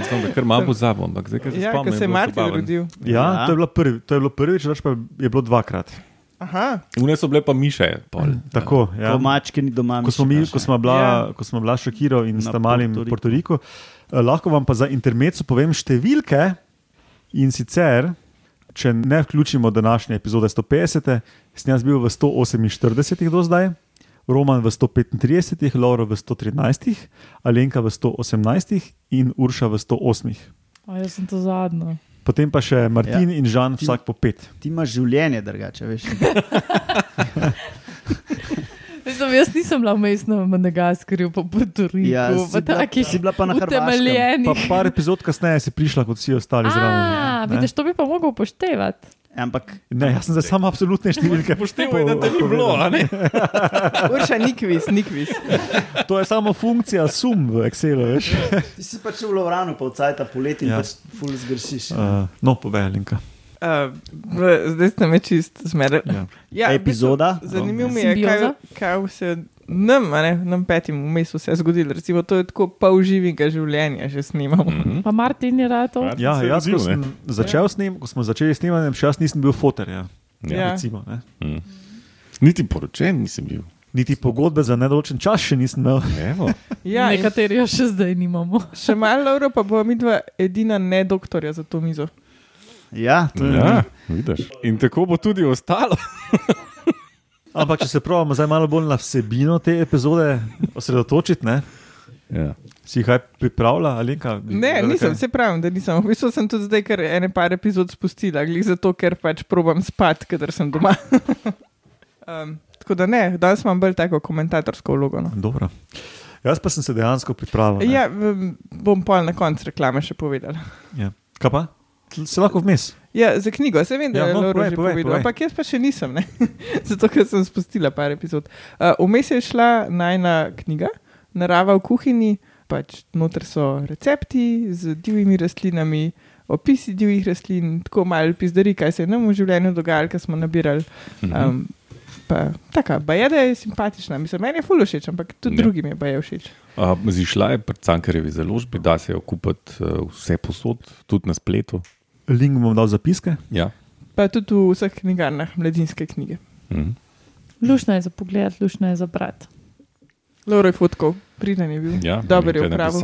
Sem ga kar malo pozabil, ampak zdaj, se Ja, ko spomnim. se je Martin rodil. Ja, Ja. To, je bilo prvi, to je bilo prvič, več pa je bilo dvakrat. Aha, Vne so bile pa miše. Pol. Tako, ja. Ko mačke ni doma. ko smo, mi, ko smo bila, Ja. ja. ko smo bila Šakiro in Na s Tamalim v Portoriku. Eh, Lahko vam pa za intermezzo povem številke in sicer, če ne vključimo današnje epizode 150, sem jaz bil v 148 do zdaj, Roman v 135, Lauro v 113, Alenka v 118 in Urša v 108. A, jaz sem to zadnjo. Potem pa še Martin ja. in Žan, vsak po pet. Ti imaš življenje drugače, veš. Mislim, jaz nisem bila vmes na Madagaskarju, pa Puertoriku, Ja, ja, pa bila- takih si bila pa na Hrvaškem. Pa par epizod kasneje si prišla kot vsi ostali zraven. A, ne. vidiš, to bi pa mogel upoštevati. Ampak Ne, jaz sem zdaj samo absolutne številke. Poštevaj, da te ni bilo, a ne? Urša, nikvis, nikvis. To je samo funkcija sum v Excelu, veš. ti si pač v Lovranu, pa vcajta poleti in Ja. pač full zgršiš. Uh, no, povej, Linka. Uh, zdaj ste me čist zmedli. Ja. Ja, Epizoda? Zanimivo mi je, kaj, kaj se nam, a ne, nam petim vmes vse zgodilo. Recimo, to je tako pol živega življenja, že snimamo. Mhm. Pa Martin je rad to. Ja, se je jaz, sem začel snem, ko smo začeli snemati, še jaz nisem bil fotor. Ja. Ja. Ja. Recimo, ne. Mm. Niti poročen nisem bil. Niti pogodbe za nedoločen čas še nisem imel. Evo. Ja, Nekateri jo še zdaj nimamo. še malo, Laura, pa bo mi dva edina ne doktorja za to mizo. Ja, to je. Ja, vidiš. In tako bo tudi ostalo. Ampak če se pravimo zdaj malo bolj na vsebino te epizode osredotočiti, ne, Ja. si jih kaj pripravlja ali kaj? Ne, nisem, se pravim, da nisem. V bistvu sem tudi zdaj kar ene par epizod spustila, glih zato, ker pač probam spati, kadar sem doma. um, tako da ne, danes imam bolj tako komentatorsko vlogo. No. Dobro. Jaz pa sem se dejansko pripravil. ne. Ja, bom pol na koncu reklame še povedala. ja. Kaj pa? Se lahko vmes. Ja, za knjigo, se vem, da Ja, je no, Laura povej, že povej, povedala, povej. ampak jaz pa še nisem, ne? zato ker sem spustila par epizod. Uh, Vmes je šla najna knjiga, Narava v kuhinji, pač noter so recepti z divjimi rastlinami, opisi divjih rastlin, tako malo pizdari, kaj se je nam v življenju dogajalo, ker smo nabirali. Mhm. Um, pa, taka, bajeda je simpatična, mislim, meni je fulo všeč, ampak tudi Ja. drugim je baje všeč. Uh, Zišla je pri Cankarjevi založbi, da se jo kupiti uh, vse posod, tudi na spletu. Link bom dal zapiske. Ja. Pa tudi v vseh knjigarnah, mladinske knjige. Mhm. Lušno je za pogled, lušno je za brat. Laura je fotkov, priden je bil. Ja, Dober je upravil.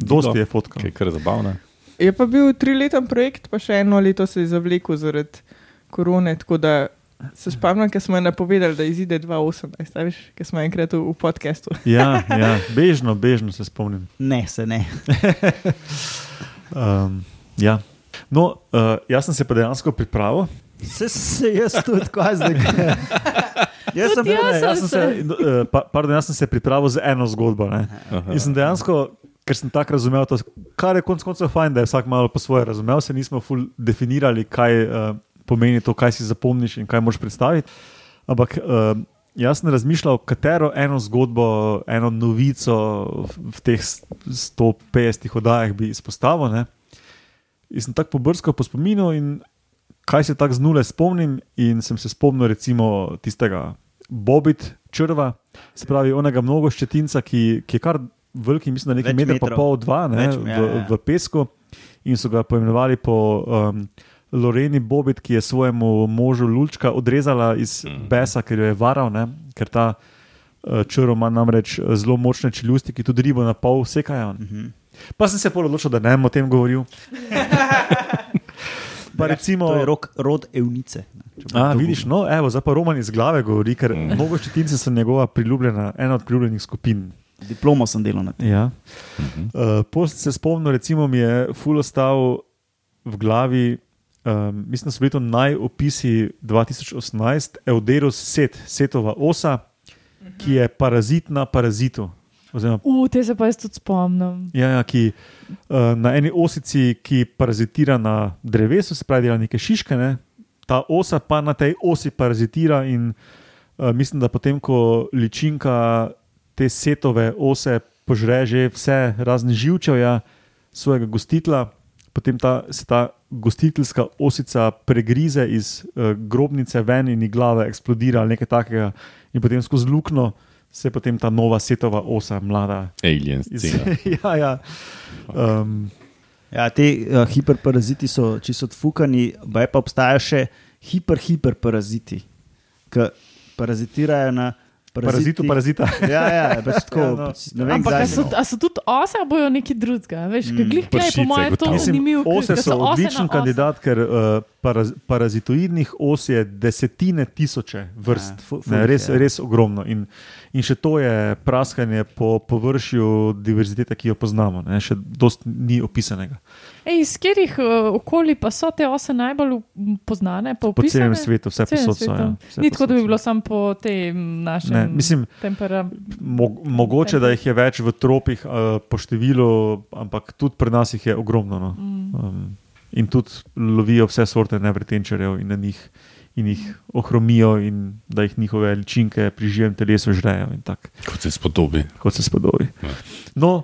Dosti je fotkal. je kar zabavna. Je pa bil trileten projekt, pa še eno leto se je zavlekel zaradi korone. Tako da se spomnim, ker smo napovedali, da izide 2018, a veš, ker smo enkrat v, v podkastu. Ja, ja, bežno, bežno se spomnim. Ne, se ne. Um, ja. No, uh, jaz sem se pa dejansko pripravil. Se, se jaz tudi, kaj zdaj. Jaz sem, jaz ne, jaz sem se, uh, pa, pardon, jaz sem se pripravil za eno zgodbo. In sem dejansko, ker sem tako razumel, to, kar je konec koncev fajn, da je vsak malo po svoje razumel, se nismo ful definirali, kaj uh, pomeni to, kaj si zapomniš in kaj moš predstaviti. Ampak uh, jaz sem razmišljal, katero eno zgodbo, eno novico v, v teh 150 oddajah bi izpostavil. Ne. In sem tako pobrskal po spominu in kaj se tako z nule spomnim. In sem se spomnil recimo tistega Bobit črva, se pravi onega mnogo ščetinca, ki, ki je kar veliki, mislim, da nekaj meter pa pol, dva ne, Več, v, ja, ja. v pesku. In so ga poimenovali po um, Loreni Bobit, ki je svojemu možu Lulčka odrezala iz Mhm. besa, ker jo je varal, ne, ker ta uh, črv ima namreč uh, zelo močne čeljusti, ki tudi ribo na pol vsekajo. Mhm. Pa sem se pol odločil, da ne bom o tem govoril. Pa recimo, To je rok, rod evnice. A, vidiš, no, evo, zdaj pa Roman iz glave govori, ker Mm. mnogo ščetinci so njegova priljubljena, ena od priljubljenih skupin. Diplomo sem delal na tem. Ja. Mhm. Uh, Post se spomnim, recimo mi je ful ostal v glavi um, mislim, da so bili to najopisi 2018, Euderus set, setova osa, ki je parazit na parazitu. Oziroma, U, te se pa jaz tudi spomnim. ja, ja, ki uh, na eni osici, ki parazitira na drevesu, se pravi, dela neke šiške, ne? ta osa pa na tej osi parazitira in uh, mislim, da potem, ko ličinka te setove ose požre že vse razne živčevja svojega gostitla, potem ta, se ta gostiteljska osica pregrize iz uh, grobnice ven in glava eksplodira ali nekaj takega, in potem skozi luknjo se potem ta nova setova osa, mlada. Alien Iz, ja, ja. Um, Ja, te uh, hiperparaziti so čisto odfukani, pa obstajajo še hiper-hiperparaziti, ki parazitirajo na parazitu, parazita. Ja, ja, pač tako. Ja, no. pač ne vem, Ampak so, so tudi ose, ali bojo neki drugega? Veš, mm, glih kaj, po pršice, mojem, to zanimivo. ose so odličen kandidat, ker uh, paraz, parazitoidnih os je desetine tisoče vrst. Ja, fu- Ja, ful ne, res, je. res ogromno. In, in še to je praskanje po površju diverzitete, ki jo poznamo. Ne? Še dost ni opisanega. Ej, iz katerih uh, okolij pa so te ose najbolj poznane? Pa Po celem svetu, vse posod so. Ja, vse Ni tako, da bi bilo samo po tem našem Ne, mislim, temperamentu. Mo, mogoče, da jih je več v tropih uh, po številu, ampak tudi pri nas jih je ogromno. No. Mm. Um, in tudi lovijo vse sorte nevretenčarjev in, na njih, in jih ohromijo, in da jih njihove ličinke pri živem telesu žrejo, Kot se spodobi. kot se spodobi. Ja. No,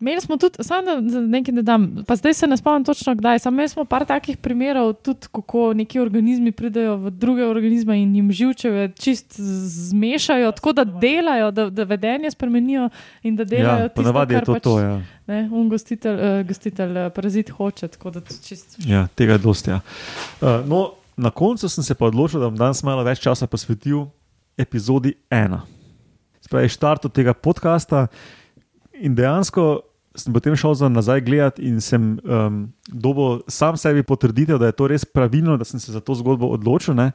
Imeli smo tudi, samo da da nekaj ne dam, pa zdaj se ne spomnim točno kdaj. Samo imeli smo par takih primerov, tudi kako neki organizmi pridejo v druge organizme in jim živčeve čist zmešajo, tako da delajo, da, da vedenje spremenijo in da delajo ja, ponavadi je tisto, to kar to. pač, Ja. Ne, un gostitelj, uh, gostitelj uh, parazit hoče, tako da to čist. Ja, tega je dosti. Ja. Uh, no, na koncu sem se pa odločil, da bom danes malo več časa posvetil epizodi ena. Spravi, štartu tega podcasta in dejansko sem potem šel za nazaj gledati in sem um, dobil sam sebi potrditev, da je to res pravilno, da sem se za to zgodbo odločil. Ne?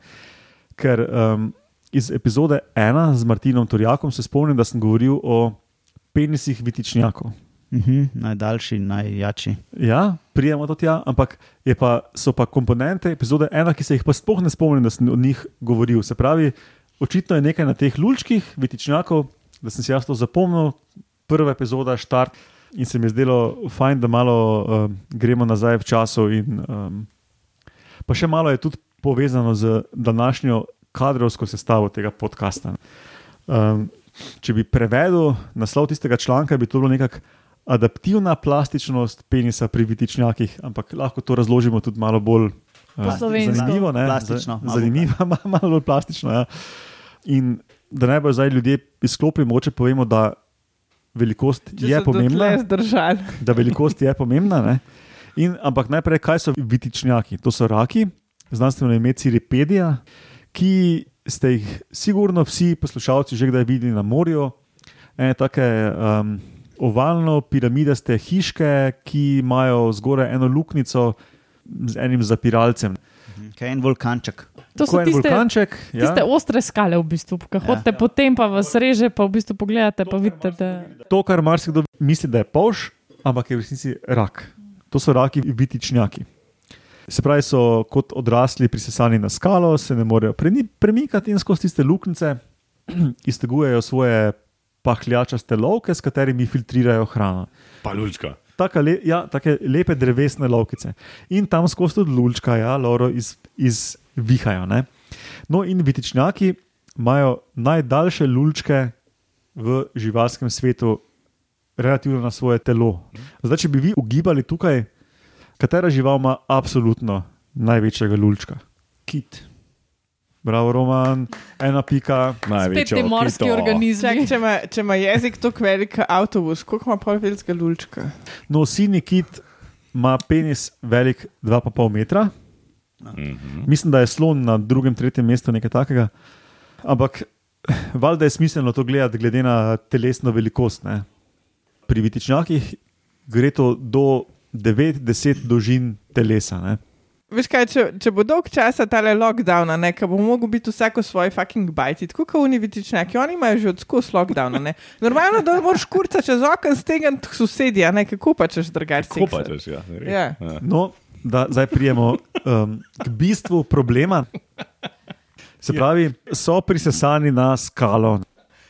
Ker um, iz epizode ena z Martinom Torjakom se spomnim, da sem govoril o penisih vitičnjakov. Mhm, najdaljši, najjači. Ja, prijemo do tja, ampak pa, so pa komponente epizode ena, ki se jih pa sploh ne spomnim, da sem o njih govoril. Se pravi, očitno je nekaj na teh lučkih, vitičnjakov, da sem si jaz to zapomnil, prva epizoda, štart. In se mi je zdelo fajn, da malo um, gremo nazaj v času. In, um, pa še malo je tudi povezano z današnjo kadrovsko sestavo tega podcasta. Um, če bi prevedel naslov tistega članka, bi to bilo nekako adaptivna plastičnost penisa pri vitičnjakih, ampak lahko to razložimo tudi malo bolj uh, zanimivo. Ne? Plastično, malo Zanimivo, malo, malo bolj plastično. Ja. In da ne bojo zdaj ljudje izklopili, mogoče povemo, da velikost Če je so pomembna da velikost je pomembna. Ne? In, ampak najprej, kaj so vitičnjaki? To so raki, znanstveno ime ciripedija, ki ste jih sigurno vsi poslušalci že kdaj videli na morju. Ene take um, ovalno piramidaste hiške, ki imajo zgoraj eno luknjico z enim zapiralcem. Kaj je en vulkanček. To so tiste, vulkanček. tiste ostre skale, v bistvu, ki Ja. hodite potem, pa vas reže, pa v bistvu pogledate, pa vidite, da To, kar marsikdo misli, da je polž, ampak je v resnici rak. To so raki vitičnjaki. Se pravi, so kot odrasli prisesani na skalo, se ne morejo premikati in skozi tiste luknjice iztegujejo svoje pahljačaste lovke, s katerimi filtrirajo hrano. Pa lučka. Taka le, ja, take lepe drevesne lovkice. In tam skozi tudi lučka, ja, loro iz, izvihajo. Ne? No, in vitičnjaki imajo najdaljše lučke v živalskem svetu, relativno na svoje telo. Zdaj, če bi vi ugibali tukaj, katera žival ima absolutno največjega lučka? Kit. Bravo, Roman, ena pika. spet ti morski kito. organizmi. Čak, če, ima, če ima jezik tako velik avtobus, koliko ima pol velikega lulčka? No, sini kit ima penis velik 2,5 metra. Mhm. Mislim, da je slon na drugem, tretjem mestu, nekaj takega. Ampak valjda je smiselno to gledati, glede na telesno velikost. Ne? Pri vitičnjakih gre to do 9-10 dolžin telesa. Ne? Veš kaj, če, če bo dolg časa tale lockdown, ne, ko bo mogel biti vsako svoj fucking bajti, tako kot univerzitetniki, oni imajo že odskus lockdown. Ne. Normalno, da moraš kurca čez okno stegniti sosedje, ne, kako pa češ drugače. Ko pa češ, ja. res. Ja. Ja. No, da zdaj prijemo um, k bistvu problema. Se pravi, so prisesani na skalo.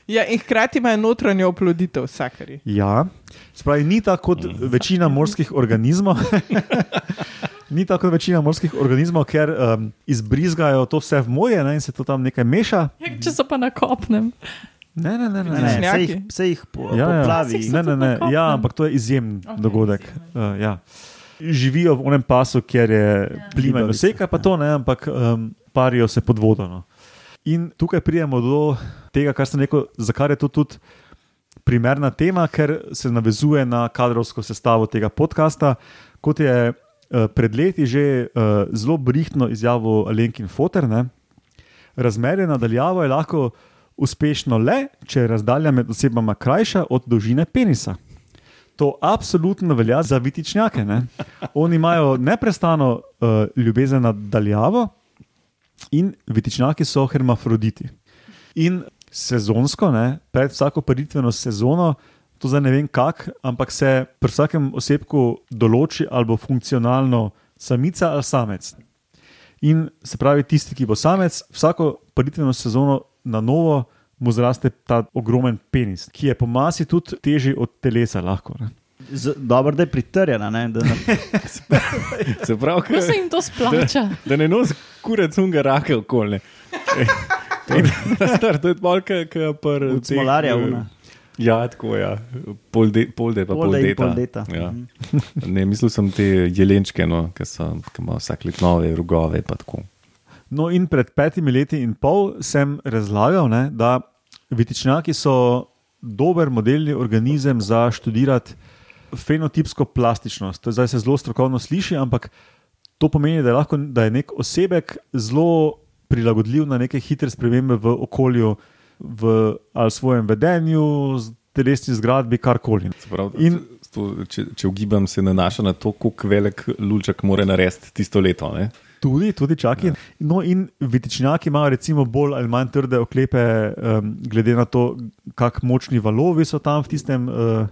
Ja, in hkrati imajo notranjo oploditev, vsakari. Ja, se pravi, ni tako kot večina morskih organizmov. Ni tako kot večina morskih organizmov, ker um, izbrizgajo to vse v morje ne, in se to tam nekaj meša. Ja, Če so pa na kopnem. Ne, ne, ne. ne, Ne, ne. se Vidišnjaki. jih, se jih po, Ja, ja. poplavi. So Ne, ne, ne. Ja, ampak to je izjemen okay, dogodek. izjemen. Uh, ja. Živijo v onem pasu, kjer je plima in vse, pa to ne, ampak um, parijo se pod vodo. No. In tukaj pridemo do tega, kar sem rekel, zakaj je to tudi primerna tema, ker se navezuje na kadrovsko sestavo tega podcasta. Kot je uh, pred leti že uh, zelo brihtno izjavil Alenkin Foter, ne, razmerje nadaljavo je lahko uspešno le, če je razdalja med osebama krajša od dolžine penisa. To absolutno velja za vitičnjake. Ne? Oni imajo neprestano uh, ljubezen nadaljavo in vitičnjaki so hermafroditi. In sezonsko, ne, pred vsako paritveno sezono, to zdaj ne vem kako, ampak se pri vsakem osebku določi ali bo funkcionalno samica ali samec. In se pravi, tisti, ki bo samec, vsako paritveno sezono na novo mu zraste ta ogromen penis, ki je po masi tudi težji od telesa. Lahko, ne. Z- Dobro, da je pritrjena. Ne, da, na- Se pravi, Kako se jim to splača? da ne nosi kurec unga rake okolje. Star, to je malo, kot pri Od smolarja una. Ja, tako je. Ja. Pol, de, pol de, pa pol, Polde in deta. pol deta. Ja. Mhm. Ne, mislil sem te jelenčke, no, ki so- ki imajo vsak let nove rogove. pa tako. No, in pred petimi leti in pol sem razlagal, ne, da vitičnjaki so dober modelni organizem za študirati fenotipsko plastičnost. To zdaj se zelo strokovno sliši, ampak to pomeni, da je, lahko, da je nek osebek zelo prilagodljiv na neke hitre spremembe v okolju, v ali svojem vedenju, telesni zgradbi, karkoli. Se Pravi, In- to, če, če ugibam, se nanaša na to, kako velik lulček mora narediti tisto leto. Ne? Tudi, tudi čaki. Ja. No, in vitičnjaki imajo recimo bolj ali manj trde oklepe, um, glede na to, kako močni valovi so tam v tistem, uh,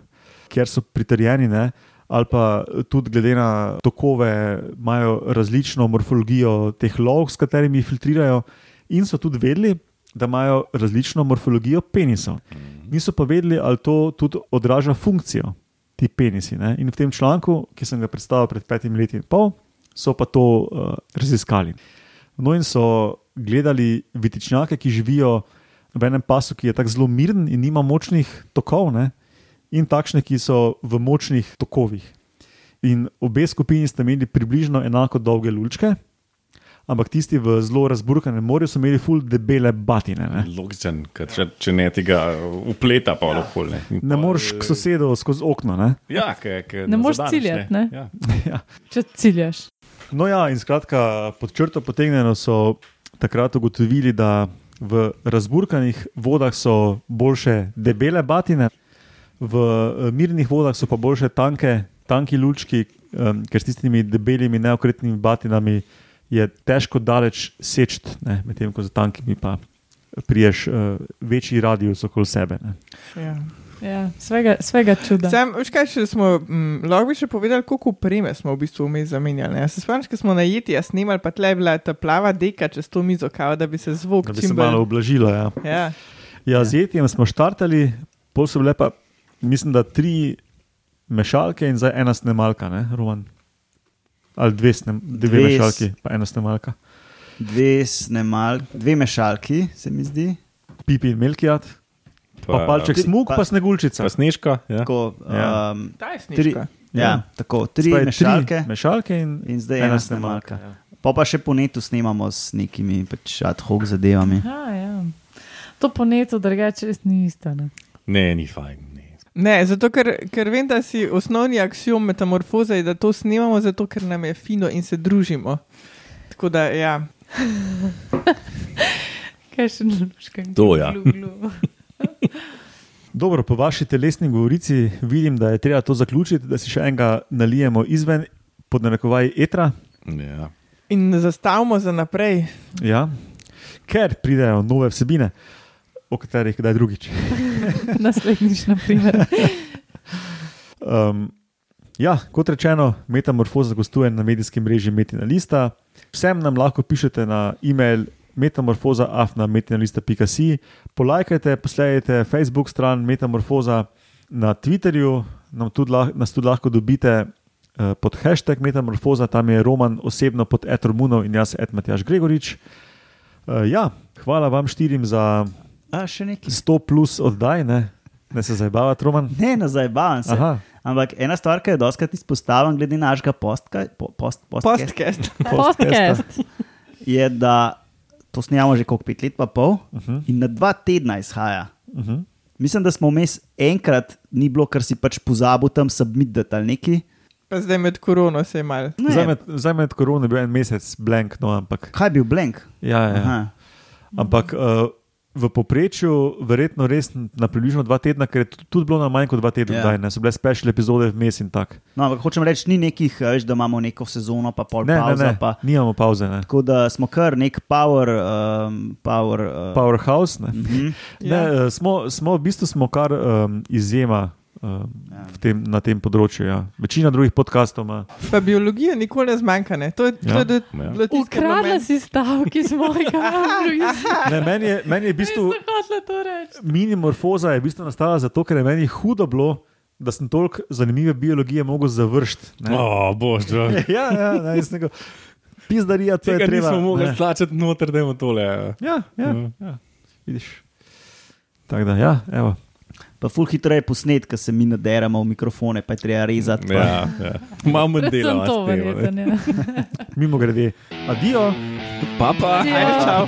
kjer so pritrjeni. Ne? Ali pa tudi glede na tokove, imajo različno morfologijo teh lov, s katerimi filtrirajo, in so tudi vedeli, da imajo različno morfologijo penisov. Niso pa vedeli, ali to tudi odraža funkcijo, ti penisi. Ne? In v tem članku, ki sem ga predstavil pred petimi leti in pol, so pa to uh, raziskali. No, in so gledali vitičnjake, ki živijo v enem pasu, ki je tako zelo miren in nima močnih tokov, ne? in takšne, ki so v močnih tokovih. In obe skupini sta imeli približno enako dolge lučke, ampak tisti v zelo razburkanem morju so imeli ful debele batine. Ne, Logičen, če, če ne tega upleta, pa lahko ne. Ne moreš k sosedu skozi okno. Ne? Ja, ke, ke Ne moreš ciljati, ne? Ja. Ja. Če ciljaš. No, ja, in skratka, pod črto potegnjeno so takrat ugotovili, da v razburkanih vodah so boljše debele batine, v eh, mirnih vodah so pa boljše tanke, tanki lučki, um, ker s tistimi debelimi, neokretnimi batinami je težko daleč seči, medtem ko za tankimi pa priješ uh, večji radius okoli sebe. Ne. Ja. Ja, svega, svega čuda. Sam, veš kaj, če smo, mm, lahko bi še povedali, koliko upreme smo v bistvu vmes zamenjali. ne? Se spomniš, ko smo na jeti, jaz snimali, pa tle je bila ta plava deka čez to mizo, kao, da bi se zvok Da bi se čim malo bolj. ublažilo. Ja. Ja. Ja, z jetjem smo štartali, pol so bile pa, mislim, da tri mešalke in zdaj ena snemalka, ne, Roman? Ali dve, snem, dve, dve mešalki, pa ena snemalka. Dve, snemal, dve mešalki, se mi zdi. Pipi in Melkijat, pa, pa palček Tri- smuk, pa- pa, pa sneguljčica. Pa snežka. Ja. Tako, Ja. um, Ta je tri, snižka. ja, Ja. tako, tri Spravi, mešalke Tri mešalke in, in zdaj ena snemalka. Ja. Pa pa še po netu snemamo s nekimi pač ad hoc zadevami. Aha, ja. To po netu drugače res ni isto. Ne? Ne, ni fajn. Ne. Ne, zato ker, ker vem, da si osnovni aksiom metamorfoze je, da to snemamo, zato ker nam je fino in se družimo. Tako da, ja. Kaj še luškam? To, ja. Dobro, po vaši telesni govorici vidim, da je treba to zaključiti, da si še enega nalijemo izven, pod narekovaj etra. Ja. In zastavimo za naprej. Ja. Ker pridejo nove vsebine, o katerih kdaj drugič. Naslednjič, na primer. Um, Ja, kot rečeno, Metamorfoza gostuje na medijskem mreži Metina Lista. Vsem nam lahko pišete na e-mail metamorfoza.afna.metina.si, polajkajte, posledajte Facebook stran Metamorfoza na Twitterju, nam tudi, nas tudi lahko dobite eh, pod hashtag Metamorfoza, tam je Roman osebno pod Etromunov in jaz, Ed Matjaš Gregorič. Eh, Ja, hvala vam štirim za A, še nekaj. 100 plus oddaj, ne, ne se zabavati, Roman. Ne, nazaj, bavam se. Aha. Ampak ena stvar, ki je doskrat izpostavljena, glede našega postka, po, post, postka, Podcast. Podcast. je, da to snemamo že koliko pet let, pa pol, uh Mhm. -huh. in na dva tedna izhaja. Uh -huh. Mislim, da smo vmes enkrat, ni bilo, ker si pač pozabil tam submitati ali neki. Pa zdaj med korono se je mal. Ne, Zdaj med, zdaj med korona je bil en mesec blank, no, ampak, Kaj je bil blank? ja, ja. Aha. ampak uh, v povprečju, verjetno res na približno dva tedna, ker je tu- tudi bilo na manj kot dva tedna, Ja. yeah. ne, so bile special epizode vmes in tako. No, ampak hočem reči, ni nekih, veš, da imamo neko sezono, pa pol Ne, ne, pauza. ne, Pa, nimamo pauze. Ne. tako da smo kar nek power. Um, power uh, Powerhouse. Ne. Mhm. Ne, ja. smo, smo, v bistvu smo kar um, izjema. Tem, na tem področju. Ja. Večina drugih podkastov ima. Pa biologija nikoli ne zmanjka. Ne? To je, Ja. je, je Ja. Ukradla si stavek iz mojega. Ne, meni, je, meni je v bistvu minimorfoza je v bistvu nastala zato, ker je meni hudo bilo, da sem toliko zanimive biologije mogel završiti. ne. O, bož. Ja, ja, ne, jaz nego. Pizdarija, to je Tega treba. nismo mogli ne. stlačiti noter, da imamo tole. Ja, ja, Ja. ja. vidiš. Tako da, ja, evo. Pa ful hitreje posnet, ker se mi naderamo v mikrofone, pa je treba rezati. pa- Ja, ja. Malo manj dela. to, verjetno. ja. Mimo grede, adijo. Pa pa. Ajde, čau.